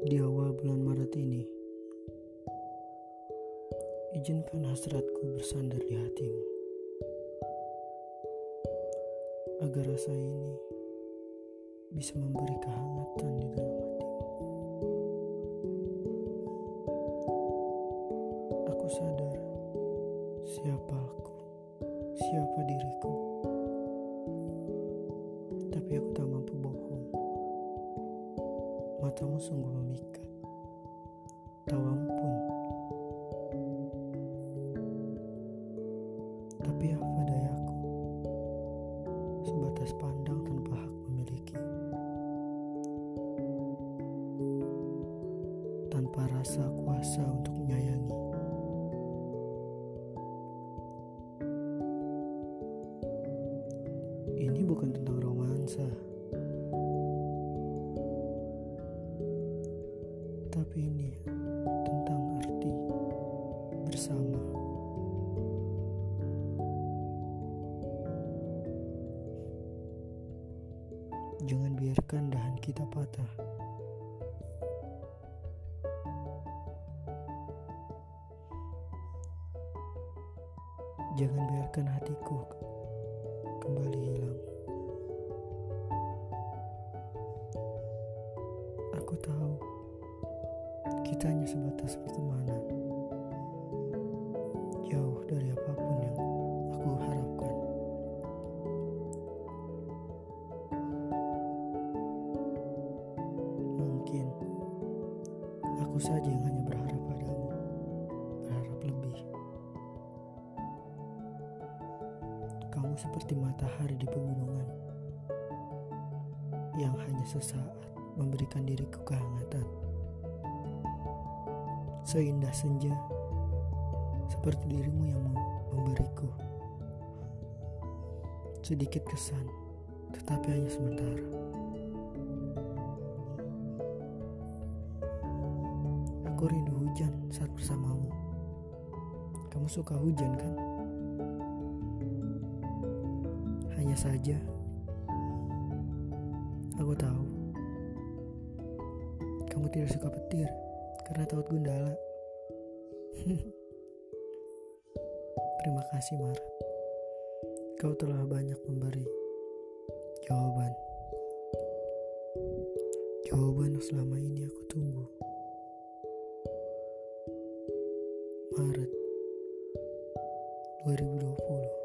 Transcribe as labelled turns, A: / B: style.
A: di awal bulan Maret ini. Izinkan hasratku bersandar di hatimu. Agar rasa ini bisa memberi kehangatan di dalam hatimu. Aku sadar siapa aku, siapa diriku. Tapi aku tak Matamu sungguh memikat. Tawamu pun. Tapi apa dayaku? Sebatas pandang tanpa hak memiliki. Tanpa rasa kuasa untuk menyayangi. Ini bukan tentang romansa. Jangan biarkan dahan kita patah. Jangan biarkan hatiku kembali hilang. Aku tahu kita hanya sebatas pertemanan, saja yang hanya berharap padamu, berharap lebih. Kamu seperti matahari di pegunungan yang hanya sesaat memberikan diriku kehangatan. Seindah senja, seperti dirimu yang memberiku sedikit kesan, tetapi hanya sementara. Aku rindu hujan saat bersamamu. Kamu suka hujan kan? Hanya saja, aku tahu kamu tidak suka petir karena takut gundala. Terima kasih, Maret. Kau telah banyak memberi jawaban. Jawaban selama ini aku tunggu. 2020.